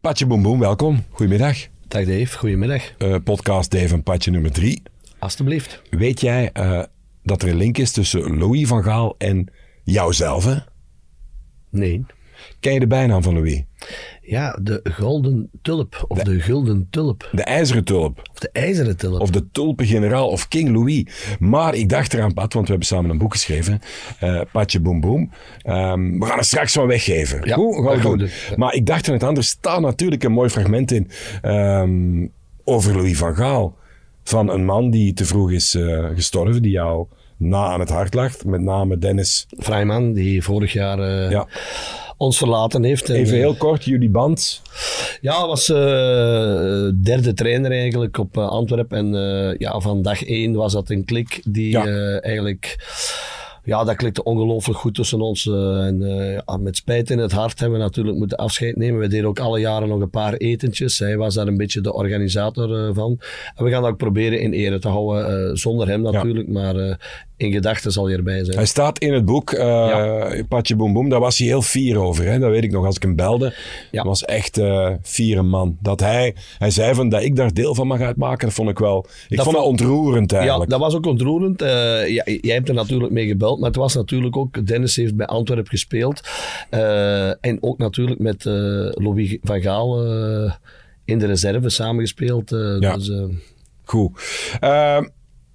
Patje Boem Boem, welkom. Goedemiddag. Dag Dave, goedemiddag. Uh, podcast Dave en Patje nummer drie. Alsjeblieft. Weet jij uh, dat er een link is tussen Louis van Gaal en jouzelf? Hè? Nee. Ken je de bijnaam van Louis? Ja, de golden tulp. Of de, gulden tulp. De ijzeren tulp. Of de ijzeren tulp. Of de tulpengeneraal of King Louis. Maar ik dacht eraan, Pat, want we hebben samen een boek geschreven. Uh, Patje Boem Boem. Um, we gaan het straks wel weggeven. Ja, Hoe? Gaan we doen. doen. Maar ik dacht aan het anders. staat natuurlijk een mooi fragment in um, over Louis van Gaal. Van een man die te vroeg is uh, gestorven, die jou na aan het hart lag. Met name Dennis. Vrijman, die vorig jaar... Uh, ja ons verlaten heeft. Even heel kort, jullie band? Ja, was uh, derde trainer eigenlijk op uh, Antwerpen. En ja, van dag één was dat een klik die ja. eigenlijk ja, dat klikte ongelooflijk goed tussen ons. Uh, en ja, met spijt in het hart hebben we natuurlijk moeten afscheid nemen. We deden ook alle jaren nog een paar etentjes. Hij was daar een beetje de organisator uh, van. En we gaan dat ook proberen in ere te houden. zonder hem natuurlijk, ja. maar in gedachten zal hij erbij zijn. Hij staat in het boek, uh, ja. Patje Boem Boem, daar was hij heel fier over. Hè? Dat weet ik nog, als ik hem belde. Ja. was echt uh, fier man. Dat hij, hij zei van dat ik daar deel van mag uitmaken, dat vond ik wel... Ik dat vond dat ontroerend eigenlijk. Ja, dat was ook ontroerend. Uh, ja, jij hebt er natuurlijk mee gebeld, maar het was natuurlijk ook... Dennis heeft bij Antwerpen gespeeld. en ook natuurlijk met Louis van Gaal in de reserve samengespeeld. ja. Dus, Goed.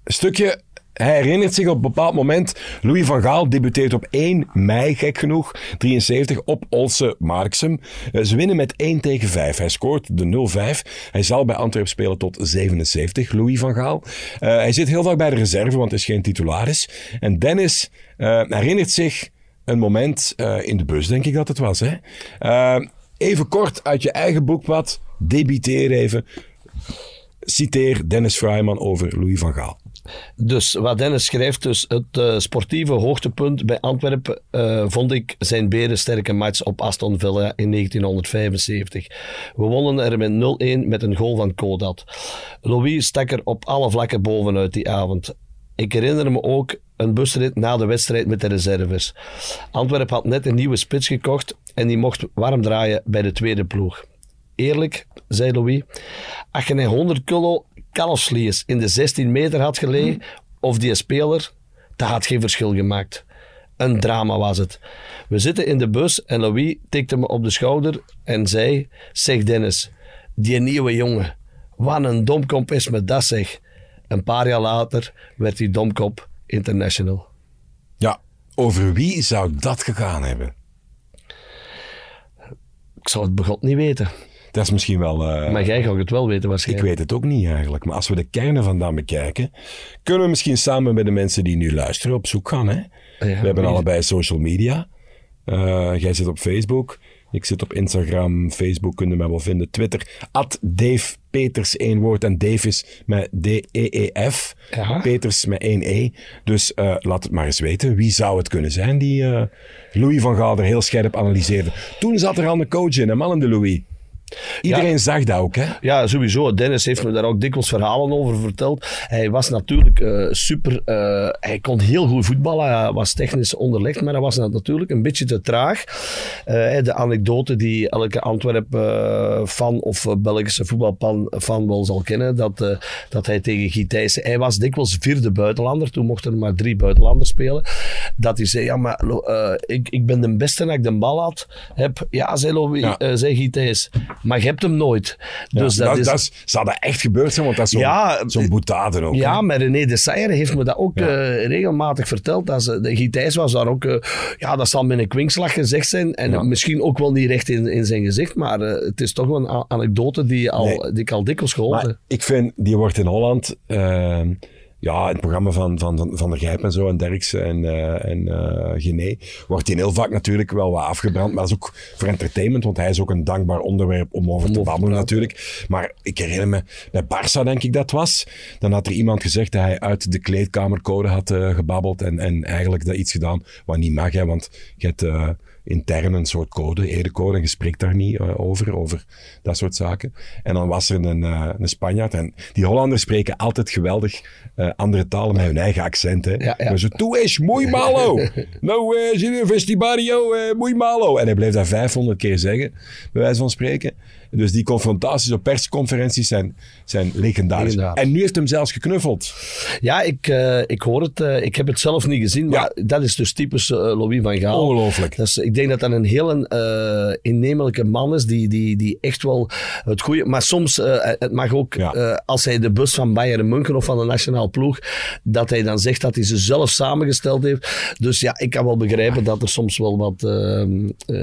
stukje hij herinnert zich op een bepaald moment, Louis van Gaal debuteert op 1 mei, gek genoeg, 73, op Olse Marksem. Ze winnen met 1 tegen 5. Hij scoort de 0-5. Hij zal bij Antwerpen spelen tot 77, Louis van Gaal. Uh, hij zit heel vaak bij de reserve, want hij is geen titularis. En Dennis uh, herinnert zich een moment in de bus, denk ik dat het was. Hè? even kort uit je eigen boek wat, debiteer even. Citeer Dennis Fryman over Louis van Gaal. Dus wat Dennis schrijft, dus het uh, sportieve hoogtepunt bij Antwerpen uh, vond ik zijn berensterke match op Aston Villa in 1975. We wonnen er met 0-1 met een goal van Kodat. Louis stak er op alle vlakken bovenuit die avond. Ik herinner me ook een busrit na de wedstrijd met de reserves. Antwerpen had net een nieuwe spits gekocht en die mocht warm draaien bij de tweede ploeg. Eerlijk, zei Louis, als je een 100 kilo kalfsvlees in de 16 meter had gelegen, of die speler, dat had geen verschil gemaakt. Een drama was het. We zitten in de bus en Louis tikte me op de schouder en zei: Zeg Dennis, die nieuwe jongen, wat een domkop is met dat zeg. Een paar jaar later werd die domkop international. Ja, over wie zou dat gegaan hebben? Ik zou het begot niet weten. Dat is misschien wel... Uh, maar jij gaat het wel weten waarschijnlijk. Ik weet het ook niet eigenlijk. Maar als we de kernen vandaan bekijken, kunnen we misschien samen met de mensen die nu luisteren op zoek gaan. Hè? Ja, we hebben allebei social media. Uh, jij zit op Facebook. Ik zit op Instagram, Facebook kunnen mij wel vinden. Twitter, at Dave Peters, één woord. En Dave is met D-E-E-F. Peters met één E. Dus uh, laat het maar eens weten. Wie zou het kunnen zijn die uh, Louis van Gaal er heel scherp analyseerde? Toen zat er al een coach in, een man in de Louis. Iedereen ja, zag dat ook, hè? Ja, sowieso. Dennis heeft me daar ook dikwijls verhalen over verteld. Hij was natuurlijk uh, super... Uh, hij kon heel goed voetballen. Hij was technisch onderlegd, maar hij was natuurlijk een beetje te traag. Uh, de anekdote die elke Antwerp-fan of Belgische voetbalfan wel zal kennen, dat, dat hij tegen Gitijs... Hij was dikwijls vierde buitenlander. Toen mochten er maar drie buitenlanders spelen. Dat hij zei, ja, maar ik, ik ben de beste als ik de bal had. Heb, ja, zei, Louis, ja. zei maar je hebt hem nooit. Dus ja, dat, dat, is... dat zou dat echt gebeurd zijn, want dat is zo'n ja, zo boetade ook. Ja, maar René de Seijer heeft me dat ook ja. uh, regelmatig verteld. Dat ze, de Gitijs was daar ook... Uh, ja, dat zal met een kwinkslag gezegd zijn. En ja. misschien ook wel niet recht in, in zijn gezicht, maar uh, het is toch wel een anekdote die, al, nee. die ik al dikwijls gehoord heb. Ik vind, die wordt in Holland ja, het programma van, van, van der Gijp en zo, en Derksen en, uh, en uh, Gené, wordt hij heel vaak natuurlijk wel wat afgebrand. Maar dat is ook voor entertainment, want hij is ook een dankbaar onderwerp om over te babbelen natuurlijk. Maar ik herinner me, bij Barça denk ik dat was, dan had er iemand gezegd dat hij uit de kleedkamercode had uh, gebabbeld en, en eigenlijk dat iets gedaan wat niet mag, hè, want je hebt intern een soort code, edecode, en je spreekt daar niet uh, over, over dat soort zaken. En dan was er een, uh, een Spanjaard, en die Hollanders spreken altijd geweldig uh, andere talen met hun eigen accent. Hè. Ja, ja. Maar zo, tu es muy malo. uh, vestibario, muy malo. En hij bleef dat 500 keer zeggen, bij wijze van spreken. Dus die confrontaties op persconferenties zijn, zijn legendarisch. En nu heeft hem zelfs geknuffeld. Ja, ik, eh, ik hoor het. eh, ik heb het zelf niet gezien, maar dat is dus typisch eh, Louis van Gaal. Ongelooflijk. Dus ik denk dat dat een heel eh, innemelijke man is, die, die, die echt wel het goede... Maar soms, het mag ook, Ja. als hij de bus van Bayern München of van de nationaal ploeg, dat hij dan zegt dat hij ze zelf samengesteld heeft. Dus ja, ik kan wel begrijpen dat er soms wel wat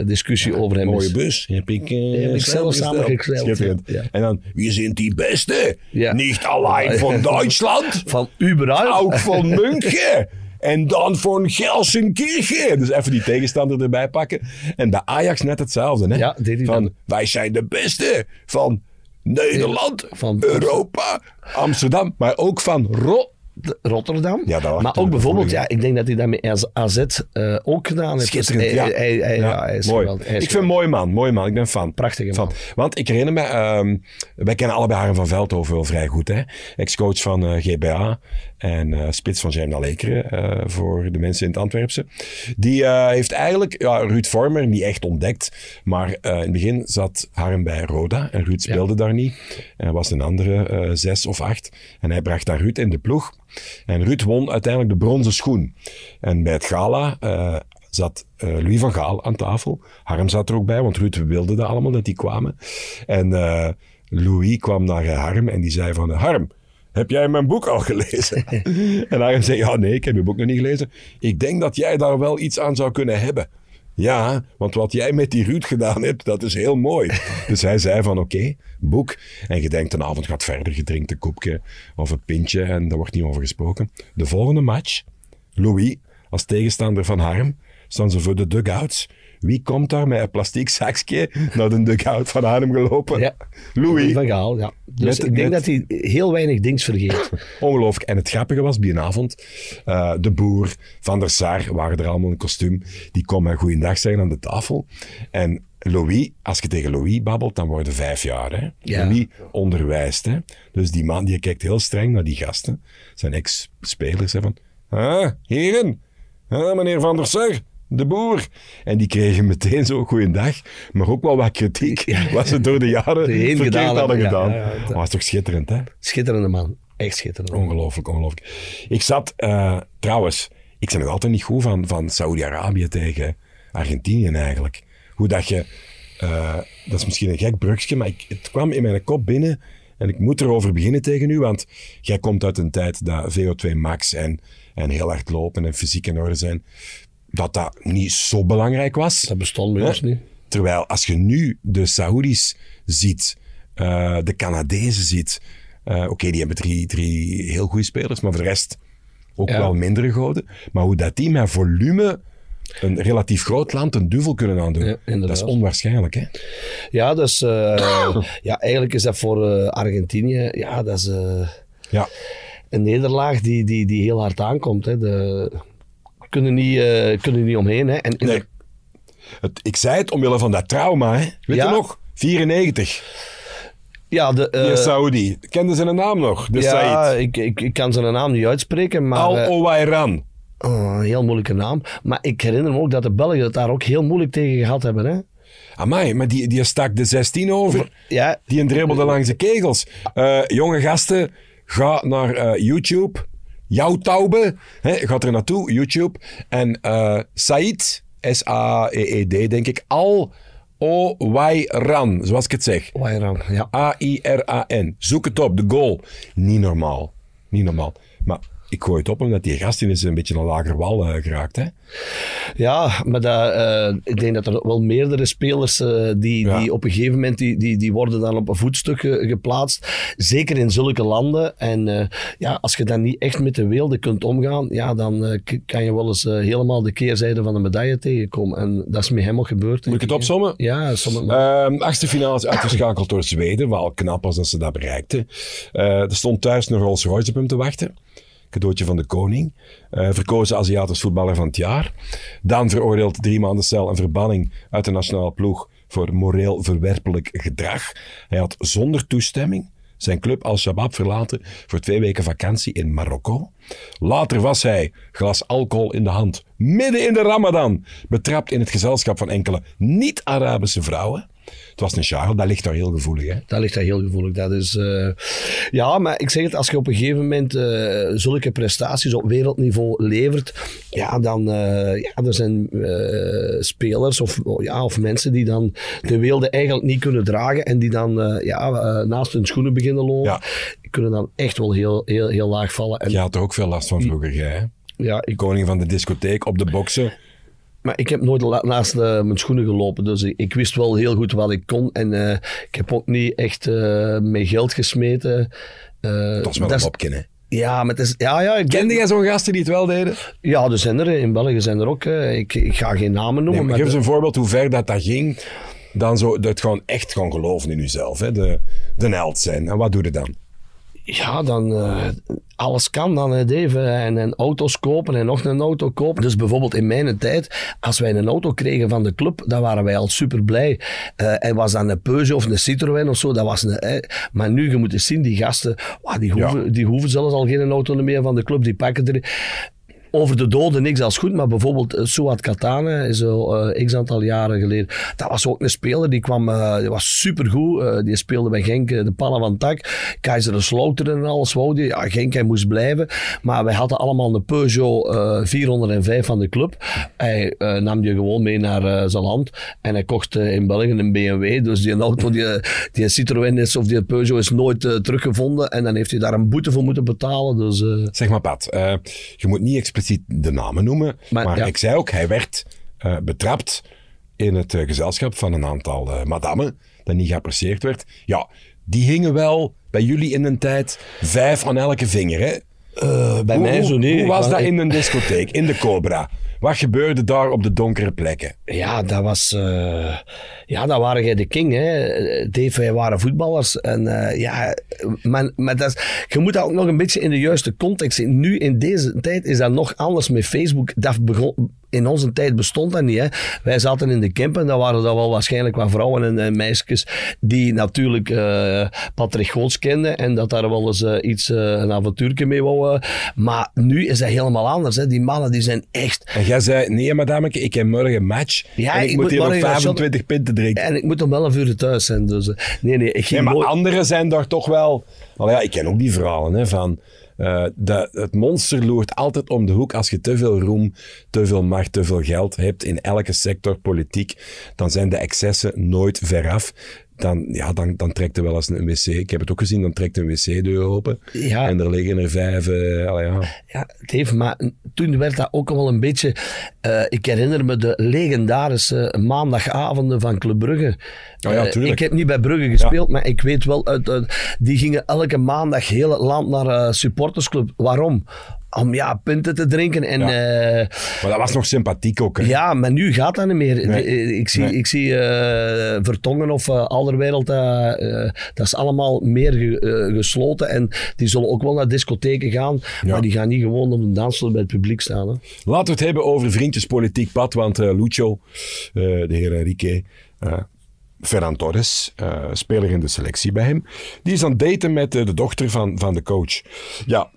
discussie over hem Mooie is. bus. Heb ik, eh, heb ik zelf samengesteld, Ja. En dan, wie zijn die beste? Ja. Niet alleen van Duitsland, Van überhaupt. ook van München. En dan van Gelsenkirchen. Dus even die tegenstander erbij pakken. En bij Ajax net hetzelfde. Hè? Ja, van, dan. wij zijn de beste van Nederland, Van- Europa, Amsterdam. Maar ook van Ro de- Rotterdam. Ja, dat maar ook bijvoorbeeld, ja, ik denk dat hij dat met AZ eh, ook gedaan heeft. Dus Schitterend, ja. hij, hij, hij, Ja, ja, hij is mooi. geweldig. Hij is ik vind hem mooi man, mooi man. Ik ben fan. Prachtige Fan. man. Want ik herinner me, ehm, wij kennen allebei Harm van Veldhoven wel vrij goed. hè. Ex-coach van eh, GBA en eh, spits van Lekeren eh, voor de mensen in het Antwerpse. Die heeft eigenlijk ja, Ruud Vormer niet echt ontdekt. Maar in het begin zat Harm bij Roda en Ruud speelde daar niet. En was een andere zes of acht. En hij bracht daar Ruud in de ploeg. En Ruud won uiteindelijk de bronzen schoen. En bij het gala eh, zat eh, Louis van Gaal aan tafel. Harm zat er ook bij, want Ruud wilde dat allemaal, dat die kwamen. En eh, Louis kwam naar Harm en die zei van... Harm, heb jij mijn boek al gelezen? en Harm zei, ja nee, ik heb je boek nog niet gelezen. Ik denk dat jij daar wel iets aan zou kunnen hebben. Ja, want wat jij met die Ruud gedaan hebt, dat is heel mooi. dus hij zei van, oké, boek. En je denkt, een avond gaat verder. Je drinkt een koepje of een pintje en daar wordt niet over gesproken. De volgende match, Louis, als tegenstander van Harm, staan ze voor de dugouts. Wie komt daar met een plastic zakje naar de dugout van Harm gelopen? Ja. Louis. Van Gaal, ja. Dus Met- ik denk met- dat hij heel weinig dings vergeet. Ongelooflijk. En het grappige was, die avond, eh, de boer, Van der Sar, waren er allemaal in kostuum. Die komen mij goeiedag zeggen aan de tafel. En Louis, als je tegen Louis babbelt, dan worden vijf jaar. Hè? Ja. Louis onderwijst. Hè? Dus die man die kijkt heel streng naar die gasten. Zijn ex-spelers. Van, ah, heren, ah, meneer Van der Sar. De boer. En die kregen meteen zo goeiedag, maar ook wel wat kritiek. Wat ze door de jaren verkeerd gedaan hadden ja, gedaan. ja. Maar was toch schitterend, hè? Schitterende man. Echt schitterend. Ongelooflijk, ongelooflijk. Ik zat, eh, trouwens, ik ben nog altijd niet goed van, van Saudi-Arabië tegen Argentinië eigenlijk. Hoe dat je, eh, dat is misschien een gek brugje, maar ik, het kwam in mijn kop binnen en ik moet erover beginnen tegen u, want jij komt uit een tijd dat VO2 max en, en heel hard lopen en fysiek in orde zijn, dat dat niet zo belangrijk was. Dat bestond bij ons niet. Terwijl als je nu de Saoedi's ziet, eh, de Canadezen ziet, eh, oké, die hebben drie, drie heel goede spelers, maar voor de rest ook Ja. wel mindere goden. Maar hoe dat die met volume een relatief groot land een duvel kunnen aandoen, Ja, dat is onwaarschijnlijk. Hè? Ja, dus ja, eigenlijk is dat voor Argentinië ja, dat is, Ja, een nederlaag die, die, die heel hard aankomt. Hè. De, kunnen, niet, eh, kunnen niet omheen. Hè. En, nee. Het, ik zei het omwille van dat trauma, hè? weet Ja. je nog? 94, Ja, de, die Saudi. Kende ze een naam nog? De ja Said. ik, ik, ik kan zijn naam niet uitspreken, maar... Al eh, oh, een heel moeilijke naam. Maar ik herinner me ook dat de Belgen het daar ook heel moeilijk tegen gehad hebben. Hè. Amai, maar die, die stak de 16 over. Ja, Die dribbelde langs de kegels. Jonge gasten, ga naar YouTube. Jouw Taube, hè, gaat er naartoe, YouTube. En eh Said, S-A-E-E-D, denk ik, Al O-Y-Ran, zoals ik het zeg. Ja. A-I-R-A-N. Zoek het op, de goal. Niet normaal. Niet normaal. Maar ik gooi het op omdat die gast is een beetje een lager wal eh, geraakt. Hè? Ja, maar dat, eh, ik denk dat er wel meerdere spelers eh, die, Ja. die op een gegeven moment die, die, die worden dan op een voetstuk ge- geplaatst. Zeker in zulke landen. En ja, als je dan niet echt met de weelde kunt omgaan, ja, dan kan je wel eens helemaal de keerzijde van de medaille tegenkomen. En dat is met hem ook gebeurd. Moet ik het opzommen? Ja, sommige maar. Ehm achtste finale is uitgeschakeld door Zweden. Wel knap als dat ze dat bereikten. Er stond thuis een Rolls Royce op hem te wachten. Cadeautje van de koning. Eh, verkozen Aziatisch voetballer van het jaar. Dan veroordeeld drie maanden cel en verbanning uit de nationale ploeg voor moreel verwerpelijk gedrag. Hij had zonder toestemming zijn club Al-Shabaab verlaten voor twee weken vakantie in Marokko. Later was hij, glas alcohol in de hand, midden in de ramadan, betrapt in het gezelschap van enkele niet-Arabische vrouwen. Was een Charles, dat ligt daar heel gevoelig. Hè? Dat ligt daar heel gevoelig. Dat is, uh, ja, maar ik zeg het, als je op een gegeven moment uh, zulke prestaties op wereldniveau levert, ja, dan uh, ja, er zijn spelers of, ja, of mensen die dan de weelde eigenlijk niet kunnen dragen en die dan ja, naast hun schoenen beginnen lopen. Ja. Kunnen dan echt wel heel, heel, heel laag vallen. En, je had er ook veel last van vroeger, jij. Hè? Ja, ik, Koning van de discotheek op de boksen. Maar ik heb nooit naast uh, mijn schoenen gelopen, dus ik, ik, wist wel heel goed wat ik kon. En uh, ik heb ook niet echt uh, met geld gesmeten. dat was wel een opkennen. Ja, maar het is... Ja, ja, ik Kende jij zo'n gasten die het wel deden? Ja, er zijn er. In België zijn er ook. Ik, ik ga geen namen noemen. Nee, maar geef eens een voorbeeld hoe ver dat, dat ging. Dan zo, dat gewoon echt gewoon geloven in jezelf. Hè? De, de held zijn. En wat doe je dan? Ja, dan uh, alles kan dan, hè, Dave. En, en, auto's kopen en nog een auto kopen. Dus bijvoorbeeld in mijn tijd, als wij een auto kregen van de club, dan waren wij al super blij. Uh, en was dan een Peugeot of een Citroën of zo, dat was een... Hè. Maar nu, je moet eens zien, die gasten, wow, die, hoeven, die hoeven zelfs al geen auto meer van de club. Die pakken er over de doden niks als goed, maar bijvoorbeeld uh, Suat Katane, zo uh, x aantal jaren geleden, dat was ook een speler, die kwam, uh, die was supergoed, uh, die speelde bij Genk de pannen van tak, Keizer Slouteren en alles wou die, ja, Genk hij moest blijven, maar wij hadden allemaal een Peugeot 405 van de club, hij nam die gewoon mee naar zijn land. En hij kocht in België een BMW, dus die auto, die, die Citroën is of die Peugeot is nooit teruggevonden. En dan heeft hij daar een boete voor moeten betalen, dus... Zeg maar Pat, je moet niet expliciet de namen noemen. Maar, ik zei ook, hij werd uh, betrapt in het uh, gezelschap van een aantal uh, madammen, dat niet geapprecieerd werd. Ja, die hingen wel bij jullie in een tijd vijf aan elke vinger, hè? bij mij zo niet. Hoe was dat in een discotheek, in de Cobra? Wat gebeurde daar op de donkere plekken? Ja, dat was... Uh, ja, dat waren jij de king, hè. Dave, wij waren voetballers. En uh, ja, maar, maar dat je moet dat ook nog een beetje in de juiste context zien. Nu, in deze tijd, is dat nog anders met Facebook. Dat begon, in onze tijd bestond dat niet. Hè. Wij zaten in de camp en daar waren er wel waarschijnlijk wat vrouwen en, meisjes die natuurlijk uh, Patrick Goots kenden en dat daar wel eens uh, iets, uh, een avontuurtje mee wou. maar nu is dat helemaal anders. Hè. Die mannen die zijn echt... En jij zei, nee madameke, ik heb morgen een match ja, en ik, ik moet, hier nog 25 punten drinken. En ik moet om 11 uur thuis zijn. Dus, nee, nee, ik ging nee, maar anderen zijn daar toch wel... Ja, ik ken ook die verhalen hè, van uh, de, het monster loert altijd om de hoek als je te veel roem, te veel macht, te veel geld hebt in elke sector politiek. Dan zijn de excessen nooit veraf dan, ja, dan, dan trekt er wel eens een wc. Ik heb het ook gezien, dan trekt een wc-deur open. Ja. En er liggen er vijf. Uh, ja. ja, Dave, maar toen werd dat ook al wel een beetje. Uh, ik herinner me de legendarische maandagavonden van Club Brugge. Oh ja, uh, ik heb niet bij Brugge gespeeld, maar ik weet wel, uit, die gingen elke maandag heel het land naar supportersclub. Waarom? om ja, punten te drinken. En, ja. maar dat was nog sympathiek ook. Hè? Ja, maar nu gaat dat niet meer. Ik zie, ik zie Vertongen of Alderwereld, dat is allemaal meer ge, gesloten. En die zullen ook wel naar discotheken gaan, maar die gaan niet gewoon op de dansvloer bij het publiek staan. Hè. Laten we het hebben over vriendjespolitiek, Pat. Want Lucio, de heer Rique, Ferran Torres, speler in de selectie bij hem, die is aan het daten met de dochter van, van de coach. Ja,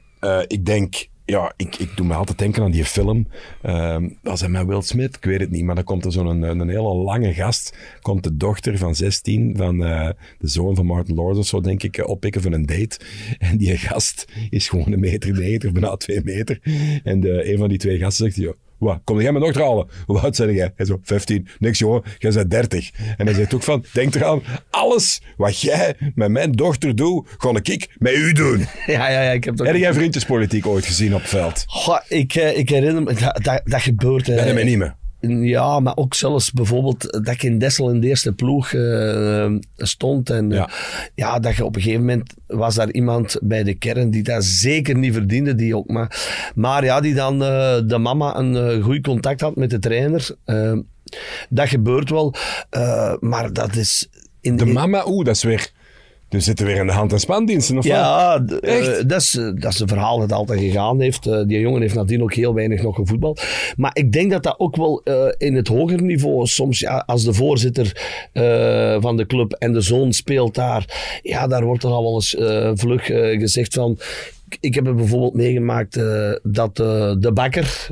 ik denk ja, ik, ik doe me altijd denken aan die film. Uh, is met Will Smith, ik weet het niet, maar dan komt er zo'n een, hele lange gast. Komt de dochter van 16 van de zoon van Martin Lawrence of zo, denk ik, uh, oppikken voor een date. En die gast is gewoon een meter negentig, bijna twee meter. En de, een van die twee gasten zegt, wat, kom jij mijn dochter halen? Hoe oud zijn jij? Hij zo, 15. Niks jongen, jij bent 30. En hij zegt ook van, denk eraan, alles wat jij met mijn dochter doet, ga ik met u doen. Ja, ja, ja. Ik heb, heb jij vriendjespolitiek ooit gezien op het veld? Goh, ik, eh, ik herinner me, dat, dat, dat gebeurt. Ben je mij niet meer? Ja, maar ook zelfs bijvoorbeeld dat ik in Dessel in de eerste ploeg uh, stond. En ja. ja. dat je op een gegeven moment was daar iemand bij de kern die dat zeker niet verdiende. Die ook maar, maar ja, die dan uh, de mama een goed contact had met de trainer. dat gebeurt wel, maar dat is... In, de mama, oeh, dat is weer... Dus zitten weer in de hand- en spandiensten, of ja, wat? Uh, dat, is, dat is een verhaal dat altijd gegaan heeft. Uh, die jongen heeft nadien ook heel weinig nog gevoetbald. Maar ik denk dat dat ook wel in het hoger niveau, soms ja, als de voorzitter van de club en de zoon speelt daar, ja, daar wordt er al wel eens vlug gezegd van ik, ik heb het bijvoorbeeld meegemaakt eh, dat eh, de bakker,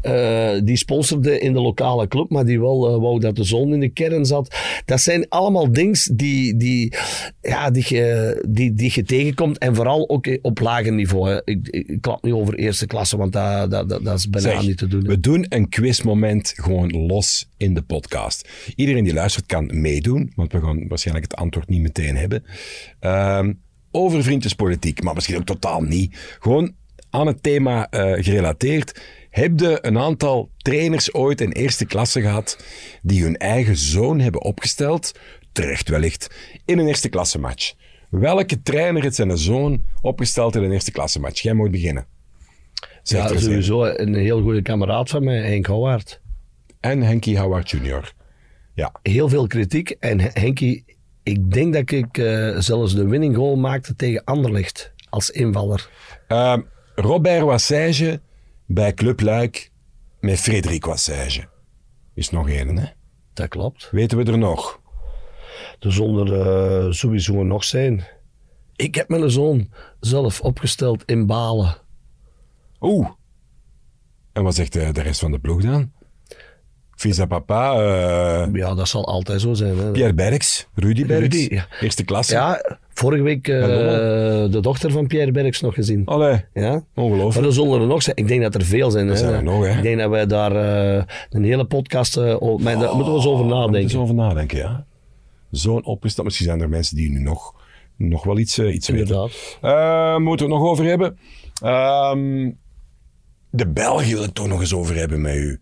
eh, die sponsorde in de lokale club, maar die wel wou dat de zon in de kern zat. Dat zijn allemaal dingen die, die, ja, die, je, die, die je tegenkomt en vooral ook op lager niveau. Hè. Ik, ik, klap niet over eerste klasse, want dat, dat, dat, dat is bijna Zeg, niet te doen. hè. We doen een quizmoment gewoon los in de podcast. Iedereen die luistert kan meedoen, want we gaan waarschijnlijk het antwoord niet meteen hebben. Ehm, over vriendjespolitiek, maar misschien ook totaal niet. Gewoon aan het thema eh, gerelateerd. Heb je een aantal trainers ooit in eerste klasse gehad die hun eigen zoon hebben opgesteld, terecht wellicht, in een eerste klasse match? Welke trainer heeft zijn zoon opgesteld in een eerste klasse match? Jij moet beginnen. Ja, een. sowieso een heel goede kameraad van mij, Henk Houwaard. En Henky Howard Jr. Ja, heel veel kritiek. En Henkie, ik denk dat ik eh, zelfs de winning goal maakte tegen Anderlecht als invaller. Ehm, Robert Wassage bij Club Luik met Frederik Wassage. Is nog één, hè? Dat klopt. Weten we er nog? Er zullen eh, sowieso nog zijn. Ik heb mijn zoon zelf opgesteld in Balen. Oeh. En wat zegt de, de rest van de ploeg dan? Visa papa, eh, Ja, dat zal altijd zo zijn. Hè. Pierre Berks, Rudy Berks, Rudy, ja. eerste klasse. Ja, vorige week eh, de dochter van Pierre Berks nog gezien. Allee, Ja? Maar ongelooflijk. er zullen er nog zijn. Ik denk dat er veel zijn. Er hè. zijn er nog, hè. Ik denk dat wij daar eh, een hele podcast... over- maar daar moeten we eens over Daar moeten we nadenken. eens over nadenken, ja. Zo'n opgestapt. Misschien zijn er mensen die nu nog, nog wel iets, iets weten. Inderdaad. Eh, moeten we het nog over hebben? Ehm, de Belgen wil ik toch nog eens over hebben met u.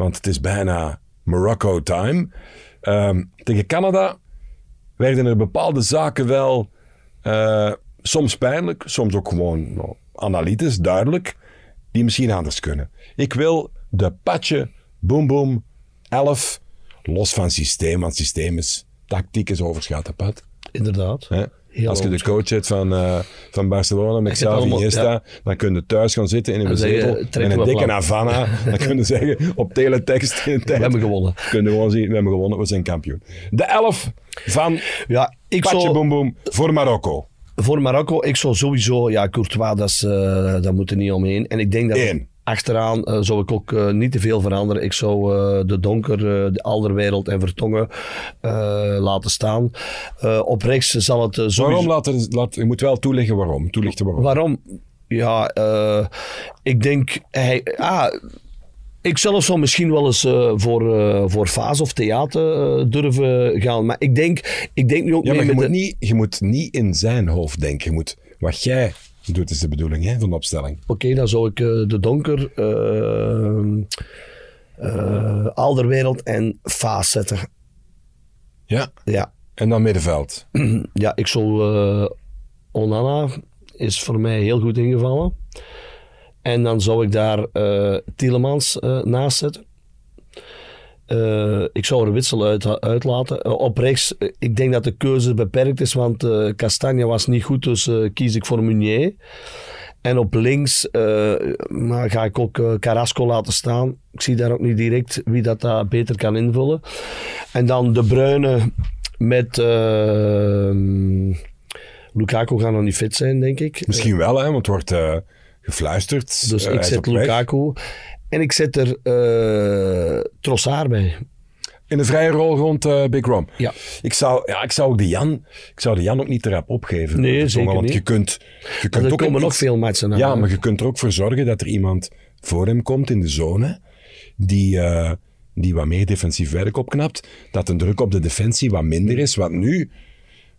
Want het is bijna Morocco time. Ehm, tegen Canada werden er bepaalde zaken wel eh, soms pijnlijk, soms ook gewoon nou, analytisch, duidelijk, die misschien anders kunnen. Ik wil de patje boom boom 11, los van systeem, want systeem is tactiek is overschatten, Pat. Inderdaad. Hè? Heel Als je de coach hebt van, eh, van Barcelona met Xavi Iniesta, ja. dan kun je thuis gaan zitten in een En zetel trekken met een dikke. Havana. dan kun je zeggen op teletext in We hebben gewonnen. Kun je gewoon zien, we hebben gewonnen, we zijn kampioen. De 11 van Ja, ik Patje zou... Boom Boom voor Marokko. Voor Marokko, ik zou sowieso, ja, Courtois, dat, is, eh, dat moet er niet omheen. En ik denk dat Eén. Achteraan eh, zou ik ook eh, niet te veel veranderen. Ik zou eh, de Donker, de Alderwereld en Vertongen laten staan. Op rechts zal het sowieso... Waarom? Laat, er- laat, je moet wel toelichten waarom. Toelichten waarom. Waarom? Ja, ik denk... Hij, ah, ik zelf zou misschien wel eens voor, eh voor Faas of theater durven gaan. Maar ik denk, ik denk nu ook Ja, mee maar je moet, de- niet, je moet niet in zijn hoofd denken. Je moet wat jij doet, is de bedoeling hè, van de opstelling. Oké, dan zou ik eh, de Donker, eh eh, Alderwereld en Faas zetten. Ja. Ja, En dan middenveld. ja ik zou... Onana is voor mij heel goed ingevallen. En dan zou ik daar eh Tielemans naast zetten. Eh, ik zou er Witsel uit, uitlaten. Eh, op rechts, eh, ik denk dat de keuze beperkt is, want eh Castanje was niet goed, dus eh, kies ik voor Meunier. En op links eh, maar ga ik ook eh, Carrasco laten staan. Ik zie daar ook niet direct wie dat daar beter kan invullen. En dan De Bruyne met... eh, Lukaku gaat nog niet fit zijn, denk ik. Misschien wel, hè, want het wordt eh, gefluisterd. Dus Eh, ik zet. Lukaku. En ik zet er Trossard bij. In de vrije rol rond eh, Big Rom. Ja. Ik zou, ja, ik zou ook de Jan, ik zou de Jan ook niet te rap opgeven. Nee, zeker Want niet. je kunt, je kunt er ook komen nog veel matchen aan. Ja, maar je kunt er ook voor zorgen dat er iemand voor hem komt in de zone die, eh, die wat meer defensief werk opknapt. Dat de druk op de defensie wat minder is. Want nu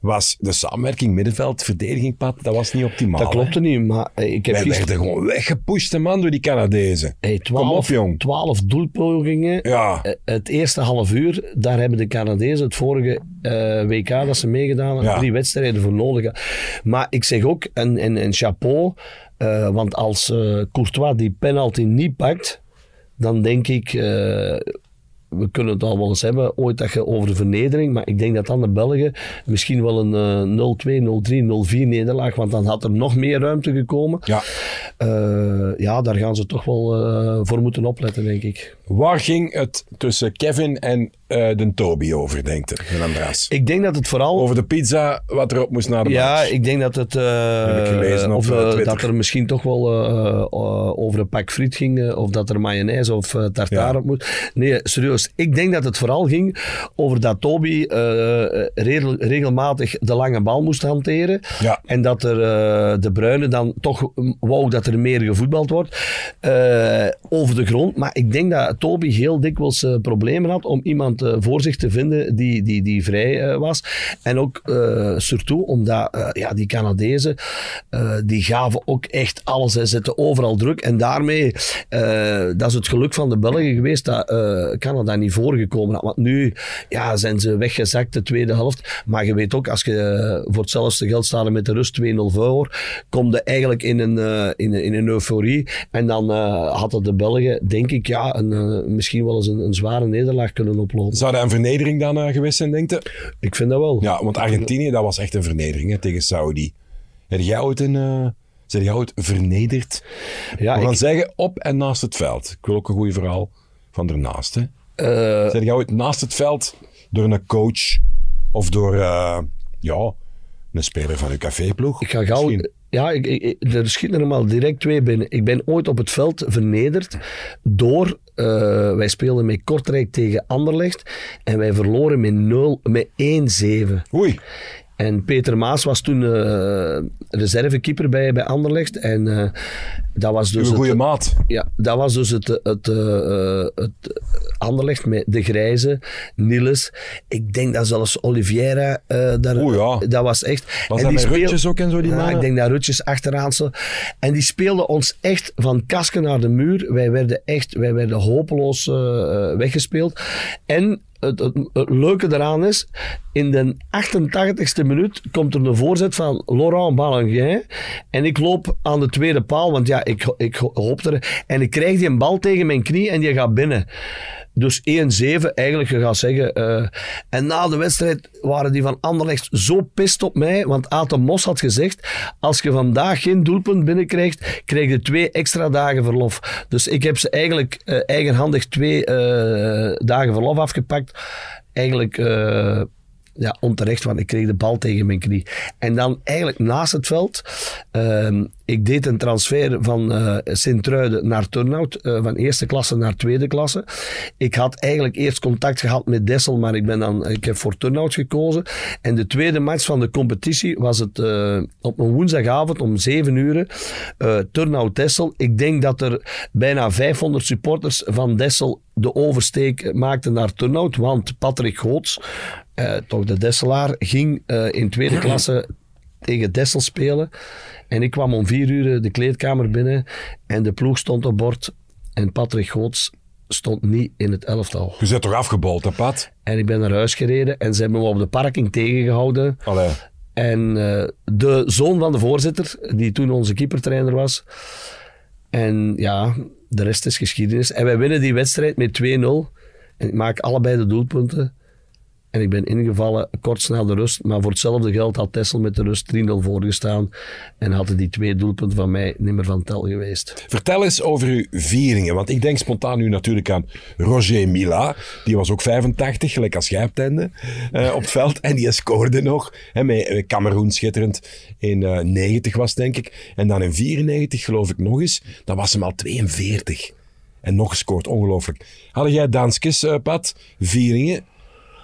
was de samenwerking middenveld-verdediging, Pat, dat was niet optimaal. Dat klopte niet, maar eh, ik heb Wij gisteren... werden gewoon weggepusht, man, door die Canadezen. Hey, Kom op, 12, jong. 12 doelpogingen. Ja. Eh, Het eerste half uur, daar hebben de Canadezen het vorige eh, WK dat ze meegedaan hebben, Ja. drie wedstrijden voor nodig. Maar ik zeg ook, en, en, en chapeau, want als Courtois die penalty niet pakt, dan denk ik, we kunnen het al wel eens hebben, ooit dat je over de vernedering, maar ik denk dat dan de Belgen misschien wel een uh, 0-2, 0-3, 0-4 nederlaag, want dan had er nog meer ruimte gekomen. Ja, Uh, ja daar gaan ze toch wel uh, voor moeten opletten, denk ik. Waar ging het tussen Kevin en uh, de Toby over, denkt je, Andreas? Ik denk dat het vooral... Over de pizza, wat erop moest naar de Ja, match. ik denk dat het... Heb ik gelezen of dat er misschien toch wel over een pak friet ging, of dat er mayonaise of tartaar Ja. op moest. Nee, serieus. Ik denk dat het vooral ging over dat Toby regel, regelmatig de lange bal moest hanteren. Ja. En dat er de Bruine dan toch wou dat er meer gevoetbald wordt uh, over de grond. Maar ik denk dat Toby heel dikwijls uh, problemen had om iemand uh, voor zich te vinden die, die, die vrij was. En ook surtout omdat ja, die Canadezen, die gaven ook echt alles. Ze zetten overal druk. En daarmee, dat is het geluk van de Belgen geweest, dat Canada niet voorgekomen had. Want nu ja, zijn ze weggezakt de tweede helft. Maar je weet ook, als je voor hetzelfde geld staat met de rust 2-0 voor, kom je eigenlijk in een, in, in een euforie. En dan uh, hadden de Belgen, denk ik, ja, een, uh, misschien wel eens een, een, zware nederlaag kunnen oplopen. Zou dat een vernedering dan uh, geweest zijn, denk je? Ik vind dat wel. Ja, want Argentinië, dat was echt een vernedering hè, tegen Saudi. Heb jij ooit een... Zijn jij ooit vernederd? Ja, We gaan ik... zeggen op en naast het veld. Ik wil ook een goed verhaal van ernaast. Hè? Uh, Zijn jij ooit naast het veld door een coach of door uh, ja, een speler van uw caféploeg? Ik ga gauw... Misschien? Ja, ik, ik, er schieten er maar direct twee binnen. Ik ben ooit op het veld vernederd door... Uh, wij speelden met Kortrijk tegen Anderlecht en wij verloren met, 0, met 1-7. Oei. En Peter Maas was toen uh, reservekeeper bij, bij Anderlecht. En uh, dat was dus. Uw goede maat. Ja, dat was dus het, het, uh, het Anderlecht met de Grijze, Niels. Ik denk dat zelfs Oliveira daar. Oeh ja. Dat was echt. Was en dat die Rutjes ook en zo, die ja, mannen? ik denk dat Rutjes achteraan. En die speelden ons echt van kasken naar de muur. Wij werden echt, wij werden hopeloos weggespeeld. En het, leuke daaraan is, in de 88ste minuut komt er een voorzet van Laurent Ballengin. En ik loop aan de tweede paal, want ja, ik, ik hoop er. En ik krijg die een bal tegen mijn knie en die gaat binnen. Dus 1-7, eigenlijk, je gaat zeggen. Uh, en na de wedstrijd waren die van Anderlecht zo pist op mij, want Aten Mos had gezegd, als je vandaag geen doelpunt binnenkrijgt, krijg je twee extra dagen verlof. Dus ik heb ze eigenlijk uh, eigenhandig twee uh, dagen verlof afgepakt. Eigenlijk ja, onterecht, want ik kreeg de bal tegen mijn knie. En dan eigenlijk naast het veld, uh, ik deed een transfer van uh, Sint-Truiden naar Turnhout, uh, van eerste klasse naar tweede klasse. Ik had eigenlijk eerst contact gehad met Dessel, maar ik, ben dan, ik heb voor Turnhout gekozen. En de tweede match van de competitie was het uh, op een woensdagavond om 7 uur, Turnhout-Dessel. Ik denk dat er bijna 500 supporters van Dessel de oversteek maakten naar Turnhout, want Patrick Goots, uh, toch de Desselaar, ging uh, in tweede klasse tegen Dessel spelen. En ik kwam om vier uur de kleedkamer binnen en de ploeg stond op bord. En Patrick Goots stond niet in het elftal. Je bent toch afgebold, hè, Pat? En ik ben naar huis gereden en ze hebben me op de parking tegengehouden. Allee. En uh, de zoon van de voorzitter, die toen onze keepertrainer was. En ja, de rest is geschiedenis. En wij winnen die wedstrijd met 2-0. En ik maak allebei de doelpunten. En ik ben ingevallen kort na de rust. Maar voor hetzelfde geld had Tessel met de rust 3-0 voorgestaan. En hadden die twee doelpunten van mij niet meer van tel geweest. Vertel eens over uw vieringen. Want ik denk spontaan nu natuurlijk aan Roger Mila. Die was ook 85, gelijk als jij op uh, op het veld. En die scoorde nog. Hè, met Cameroen schitterend. In uh, 90 was denk ik. En dan in 94 geloof ik nog eens. Dan was hem al 42. En nog gescoord, ongelooflijk. Hadden jij danskes, uh, Pat? Vieringen?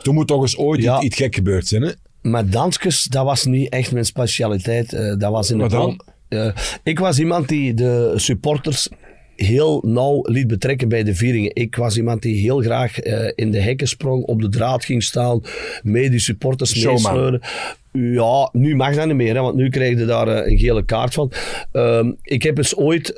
Toen moet toch eens ooit ja. iets, iets gek gebeurd zijn, hè? Maar danskes, dat was niet echt mijn specialiteit. Uh, dat was in dan? Uh, ik was iemand die de supporters heel nauw liet betrekken bij de vieringen. Ik was iemand die heel graag uh, in de hekken sprong, op de draad ging staan, mee die supporters meesleuren. Ja, nu mag dat niet meer, hè, want nu krijg je daar uh, een gele kaart van. Uh, ik heb eens ooit uh,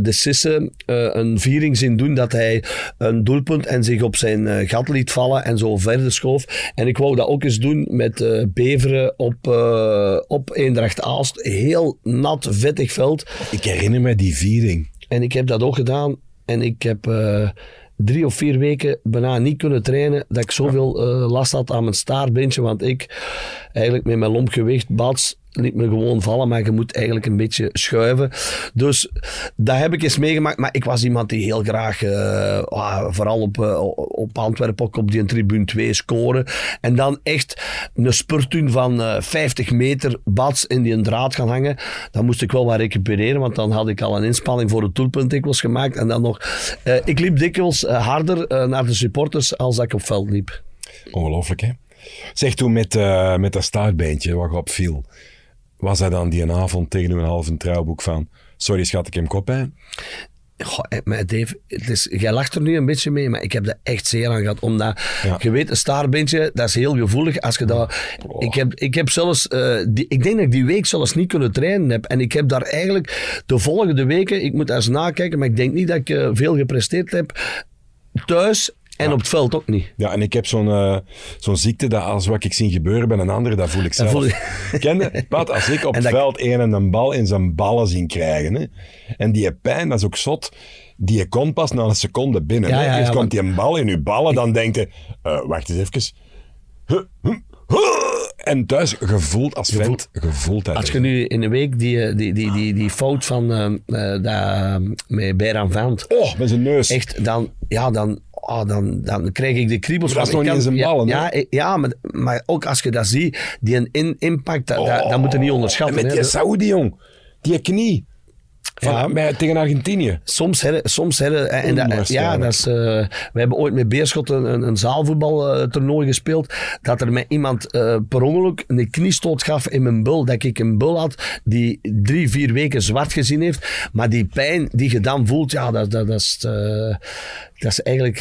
de Sisse een viering zien doen dat hij een doelpunt en zich op zijn gat liet vallen en zo verder schoof. En ik wou dat ook eens doen met Beveren op, op Eendracht Aalst. Heel nat, vettig veld. Ik herinner me die viering. En ik heb dat ook gedaan. En ik heb uh, drie of vier weken bijna niet kunnen trainen, dat ik zoveel eh, last had aan mijn staartbeentje, want ik eigenlijk met mijn lompgewicht, bats, liet me gewoon vallen, maar je moet eigenlijk een beetje schuiven. Dus dat heb ik eens meegemaakt. Maar ik was iemand die heel graag, uh, vooral op, uh, op Antwerpen, ook op die tribune 2 scoren. En dan echt een spurtun van uh, 50 meter bats in die draad gaan hangen. Dan moest ik wel wat recupereren, want dan had ik al een inspanning voor het doelpunt dikwijls gemaakt. En dan nog, ik liep dikwijls harder naar de supporters als dat ik op veld liep. Ongelooflijk, hè? Zeg toen met, met dat staartbeentje wat op viel was hij dan die avond tegen een halve trouwboek van sorry schat, ik heb kop hè? Goh, eh, maar Dave, het is, jij lacht er nu een beetje mee, maar ik heb er echt zeer aan gehad. Omdat, je weet, een staartbeentje, dat is heel gevoelig. Als je dat, oh. ik, heb, ik heb zelfs, uh, die, ik denk dat ik die week zelfs niet kunnen trainen heb. En ik heb daar eigenlijk de volgende weken, ik moet eens nakijken, maar ik denk niet dat ik uh, veel gepresteerd heb. Thuis en op het veld ook niet. Ja, en ik heb zo'n uh, zo'n ziekte dat als wat ik zie gebeuren bij een ander, dat voel ik zelf. Voel je... Pat, als ik op het veld een en een bal in zijn ballen zien krijgen, hè, en die pijn, dat is ook zot, die komt pas na een seconde binnen. Ja, ja, Eerst komt die een bal in je ballen, dan denk je, uh, wacht eens even. En thuis gevoeld als vent, gevoeld Als je nu in een week die, die, die, die, die fout van uh, uh, met Beran Vant... Oh, met zijn neus. Echt, dan, ja, dan oh, dan, dan krijg ik de kriebels. Dat is nog niet in zijn ballen. Ja, ja, ja, maar, maar ook als je dat ziet, die in, impact, dat, oh, dat, moet je niet onderschatten. En met die Saudi, jong. Die knie. Van, ja, tegen Argentinië. Soms, her, soms her, en ja, dat is, uh, we hebben ooit met Beerschot een, een, een zaalvoetbaltoernooi gespeeld. Dat er met iemand uh, per ongeluk een kniestoot gaf in mijn bul. Dat ik een bul had die drie, vier weken zwart gezien heeft. Maar die pijn die je dan voelt, ja, dat, dat, dat is, uh, dat is eigenlijk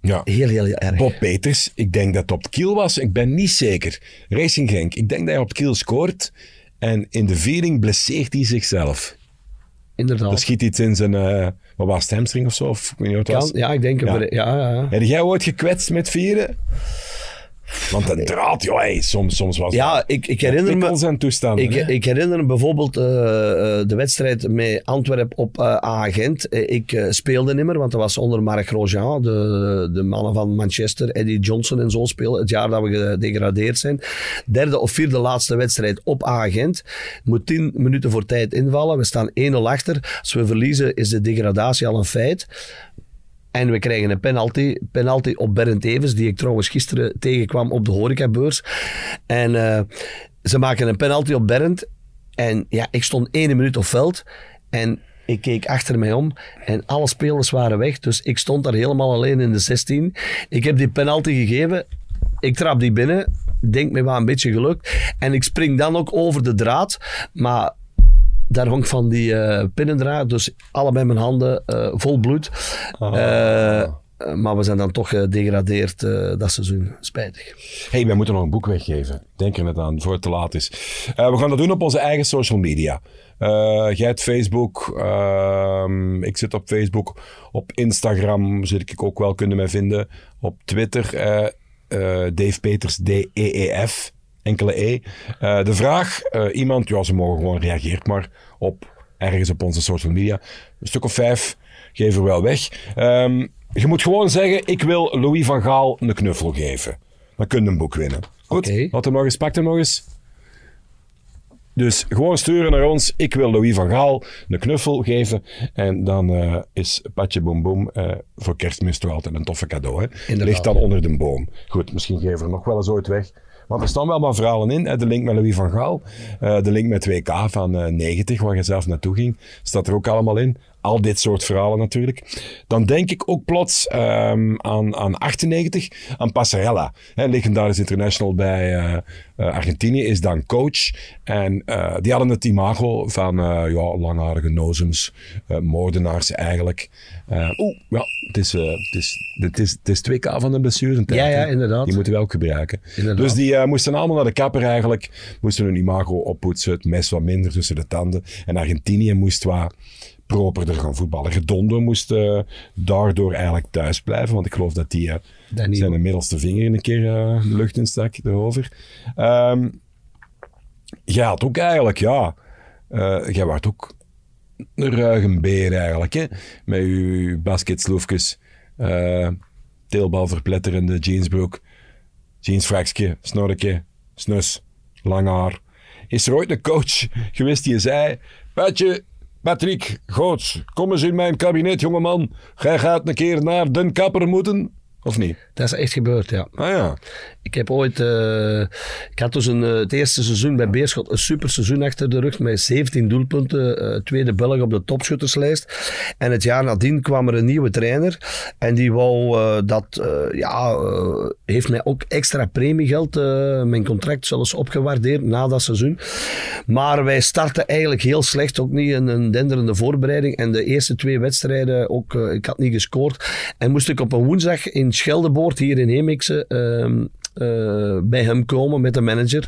ja. heel, heel erg. Bob Peters, ik denk dat het op het kiel was. Ik ben niet zeker. Racing Genk, ik denk dat hij op het kiel scoort. En in de viering blesseert hij zichzelf. Inderdaad. Er schiet iets in zijn, uh, wat was het, hamstring of zo? Of, weet niet wat kan, was. Ja, ik denk, ja. ja, ja, ja. Heb jij ooit gekwetst met vieren? Want een draad, joh, hey, soms, soms was Ja, ik, ik herinner me... toestanden, ik, ik, herinner me bijvoorbeeld uh, de wedstrijd met Antwerp op uh, Agent. Ik speelde niet meer, want dat was onder Marc Grosjean, de, de mannen van Manchester, Eddie Johnson en zo spelen. Het jaar dat we gedegradeerd zijn. Derde of vierde laatste wedstrijd op Agent. Moet tien minuten voor tijd invallen. We staan 1-0 achter. Als we verliezen, is de degradatie al een feit. En we krijgen een penalty, penalty op Bernd Evers, die ik trouwens gisteren tegenkwam op de horecabeurs. En uh, ze maken een penalty op Bernd. En ja, ik stond één minuut op veld. En ik keek achter mij om en alle spelers waren weg. Dus ik stond daar helemaal alleen in de 16. Ik heb die penalty gegeven. Ik trap die binnen. Denk me wel een beetje gelukt. En ik spring dan ook over de draad. Maar daar hangt van die uh, pinnendraad. Dus allebei mijn handen uh, vol bloed. Ah. Uh, maar we zijn dan toch gedegradeerd dat seizoen. Spijtig. hey, wij moeten nog een boek weggeven. Denk er net aan, voor het te laat is. we gaan dat doen op onze eigen social media. jij hebt Facebook. Ehm, ik zit op Facebook. Op Instagram zit ik ook wel, kunnen mij vinden. Op Twitter. Dave Peters, D-E-E-F enkele E. Uh, de vraag, uh, iemand, ja, ze mogen gewoon reageert maar op ergens op onze social media. Een stuk of vijf geven we wel weg. Um, je moet gewoon zeggen, ik wil Louis van Gaal een knuffel geven. Dan kun je een boek winnen. Goed, okay. wat er nog eens, pak er nog eens. Dus gewoon sturen naar ons. Ik wil Louis van Gaal een knuffel geven. En dan uh, is Patje Boom Boom uh, voor kerstmis toch altijd een toffe cadeau. Hè? Ligt dan onder de boom. Goed, misschien geven we nog wel eens ooit weg. Want er staan wel maar verhalen in. De link met Louis van Gaal. Uh, de link met WK van uh, 90, waar je zelf naartoe ging. Staat er ook allemaal in. Al dit soort verhalen natuurlijk. Dan denk ik ook plots um, aan, aan 98, aan Passarella. Hè, legendarisch international bij uh, uh, Argentinië, is dan coach. En uh, die hadden het imago van ja, langharige nozems, moordenaars eigenlijk. Oeh, ja, het is, het, is, het, is, het is 2K van de blessure. Ja, ja, inderdaad. Die moeten we ook gebruiken. Inderdaad. Dus die moesten allemaal naar de kapper eigenlijk. Moesten hun imago oppoetsen, het mes wat minder tussen de tanden. En Argentinië moest wat properder gaan voetballen. Redondo moest uh, daardoor eigenlijk thuis blijven, want ik geloof dat die uh, zijn middelste vinger een keer uh, de lucht in stak erover. Um, jij had ook eigenlijk, ja, jij was ook een ruige beer eigenlijk, hè? met je basketsloefjes. Teelbal verpletterende jeansbroek. Jeansfrakje, snorretje, snus, lang haar. Is er ooit een coach geweest die zei... Patje, Patrick Goots, kom eens in mijn kabinet, jongeman. Gij gaat een keer naar den kapper moeten. Of niet? Dat is echt gebeurd, ja. Ah ja. Ik heb ooit, uh, ik had dus een, uh, het eerste seizoen bij Beerschot een super seizoen achter de rug met 17 doelpunten, uh, tweede Belg op de topschutterslijst. En het jaar nadien kwam er een nieuwe trainer en die wou dat, ja, heeft mij ook extra premiegeld, mijn contract zelfs opgewaardeerd na dat seizoen. Maar wij starten eigenlijk heel slecht, ook niet een, een denderende voorbereiding. En de eerste twee wedstrijden, ook, ik had niet gescoord. En moest ik op een woensdag in Scheldeboord hier in Hemikse uh, uh, bij hem komen met de manager.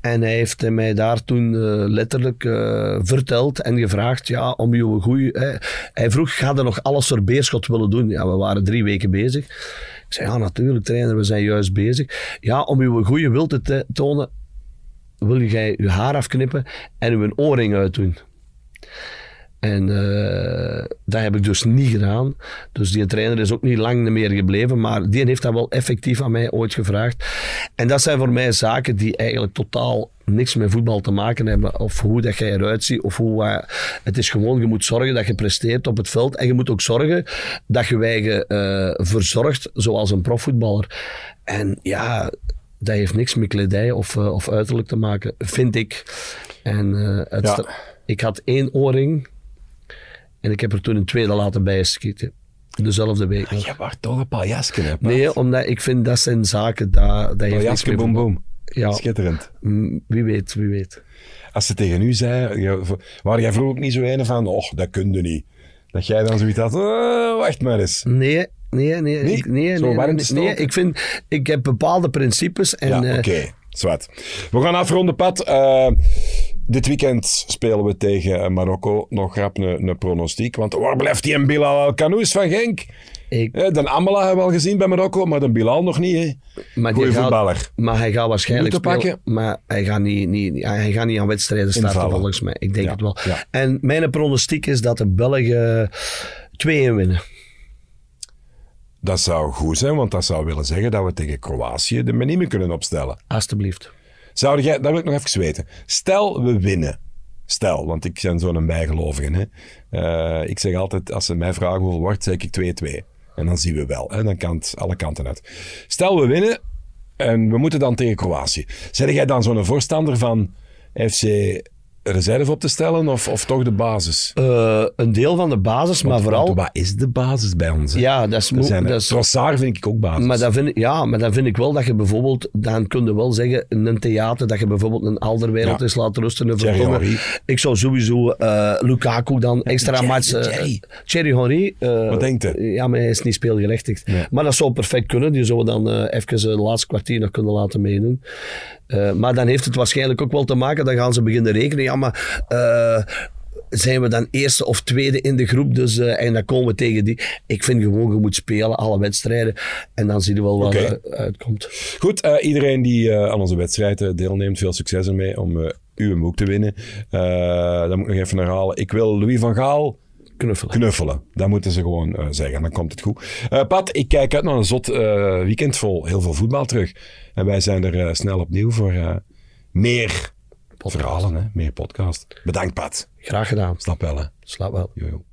En hij heeft mij daar toen uh, letterlijk uh, verteld en gevraagd ja, om je goede... Hij vroeg, ga er nog alles voor Beerschot willen doen? Ja, we waren drie weken bezig. Ik zei, ja natuurlijk trainer, we zijn juist bezig. Ja, om uw goede wil te tonen, wil jij je haar afknippen en uw oorring uitdoen. En uh, dat heb ik dus niet gedaan. Dus die trainer is ook niet lang meer gebleven, maar die heeft dat wel effectief aan mij ooit gevraagd. En dat zijn voor mij zaken die eigenlijk totaal niks met voetbal te maken hebben. Of hoe dat jij eruit ziet. Of hoe, uh, het is gewoon, je moet zorgen dat je presteert op het veld. En je moet ook zorgen dat je je uh, verzorgt zoals een profvoetballer. En ja, dat heeft niks met kledij of, of uiterlijk te maken, vind ik. En ja. ik had één oorring en ik heb er toen een tweede laten bijschieten. Dezelfde week. Ah, je was toch een paljasje, hè? Nee, omdat ik vind dat zijn zaken. Dat, dat paljasje, boom, boom. Ja. Schitterend. Mm, wie weet, wie weet. Als ze tegen u zei, waar jij vroeger ook niet zo een van, och, dat kun je niet. Dat jij dan zoiets had, oh, wacht maar eens. Nee, nee, nee. Nee, nee, nee, nee, nee, Ik vind, ik heb bepaalde principes en... Ja, oké. Okay. Zwart. We gaan afronden, Pat. Uh, dit weekend spelen we tegen Marokko. Nog grap een, pronostiek. Want waar blijft die en Bilal Al-Kanous van Genk? Ik... Ja, de Amala hebben we al gezien bij Marokko, maar de Bilal nog niet. Hè. Maar Goeie voetballer. maar hij gaat waarschijnlijk spelen, pakken. Maar hij gaat niet, niet, hij gaat niet aan wedstrijden starten volgens mij. Ik denk het wel. Ja. En mijn pronostiek is dat de Belgen 2-1 winnen. Dat zou goed zijn, want dat zou willen zeggen dat we tegen Kroatië de minime kunnen opstellen. Alsjeblieft. Zou jij, dat wil ik nog even weten. Stel, we winnen. Stel, want ik ben zo'n bijgelovige. Hè. Uh, ik zeg altijd, als ze mij vragen hoe wordt, zeg ik 2-2. En dan zien we wel. Hè. Dan kan het alle kanten uit. Stel, we winnen en we moeten dan tegen Kroatië. Zeg jij dan zo'n voorstander van FC reserve op te stellen of, of toch de basis? Uh, een deel van de basis, want, maar vooral... wat is de basis bij ons? Ja, dat is... moeilijk. dat is Trossard vind ik ook basis. Maar dat vind ik, ja, maar dan vind ik wel dat je bijvoorbeeld... Dan kun je wel zeggen, in een theater, dat je bijvoorbeeld een Alderwereld ja. is laten rusten. Een Thierry Ik zou sowieso uh, Lukaku dan extra Thierry, match... Uh, Thierry. Thierry Henry. wat denkt u? Ja, maar hij is niet speelgerechtigd. Nee. Maar dat zou perfect kunnen. Die zouden dan even de laatste kwartier nog kunnen laten meedoen. Maar dan heeft het waarschijnlijk ook wel te maken, dan gaan ze beginnen rekenen. Maar uh, zijn we dan eerste of tweede in de groep. Dus, uh, en dan komen we tegen die. Ik vind gewoon, je moet spelen, alle wedstrijden. En dan zie je wel wat okay. er uitkomt. Goed, uh, iedereen die uh, aan onze wedstrijden deelneemt, veel succes ermee om uw boek te winnen. dan moet ik nog even herhalen. Ik wil Louis van Gaal Knuffelen. Knuffelen. Dat moeten ze gewoon zeggen. Dan komt het goed. Pat, ik kijk uit naar een zot weekend vol heel veel voetbal terug. En wij zijn er snel opnieuw voor meer podcast. verhalen, hè? meer podcast. Bedankt, Pat. Graag gedaan. Slap wel, hè? Slap wel. Jojo.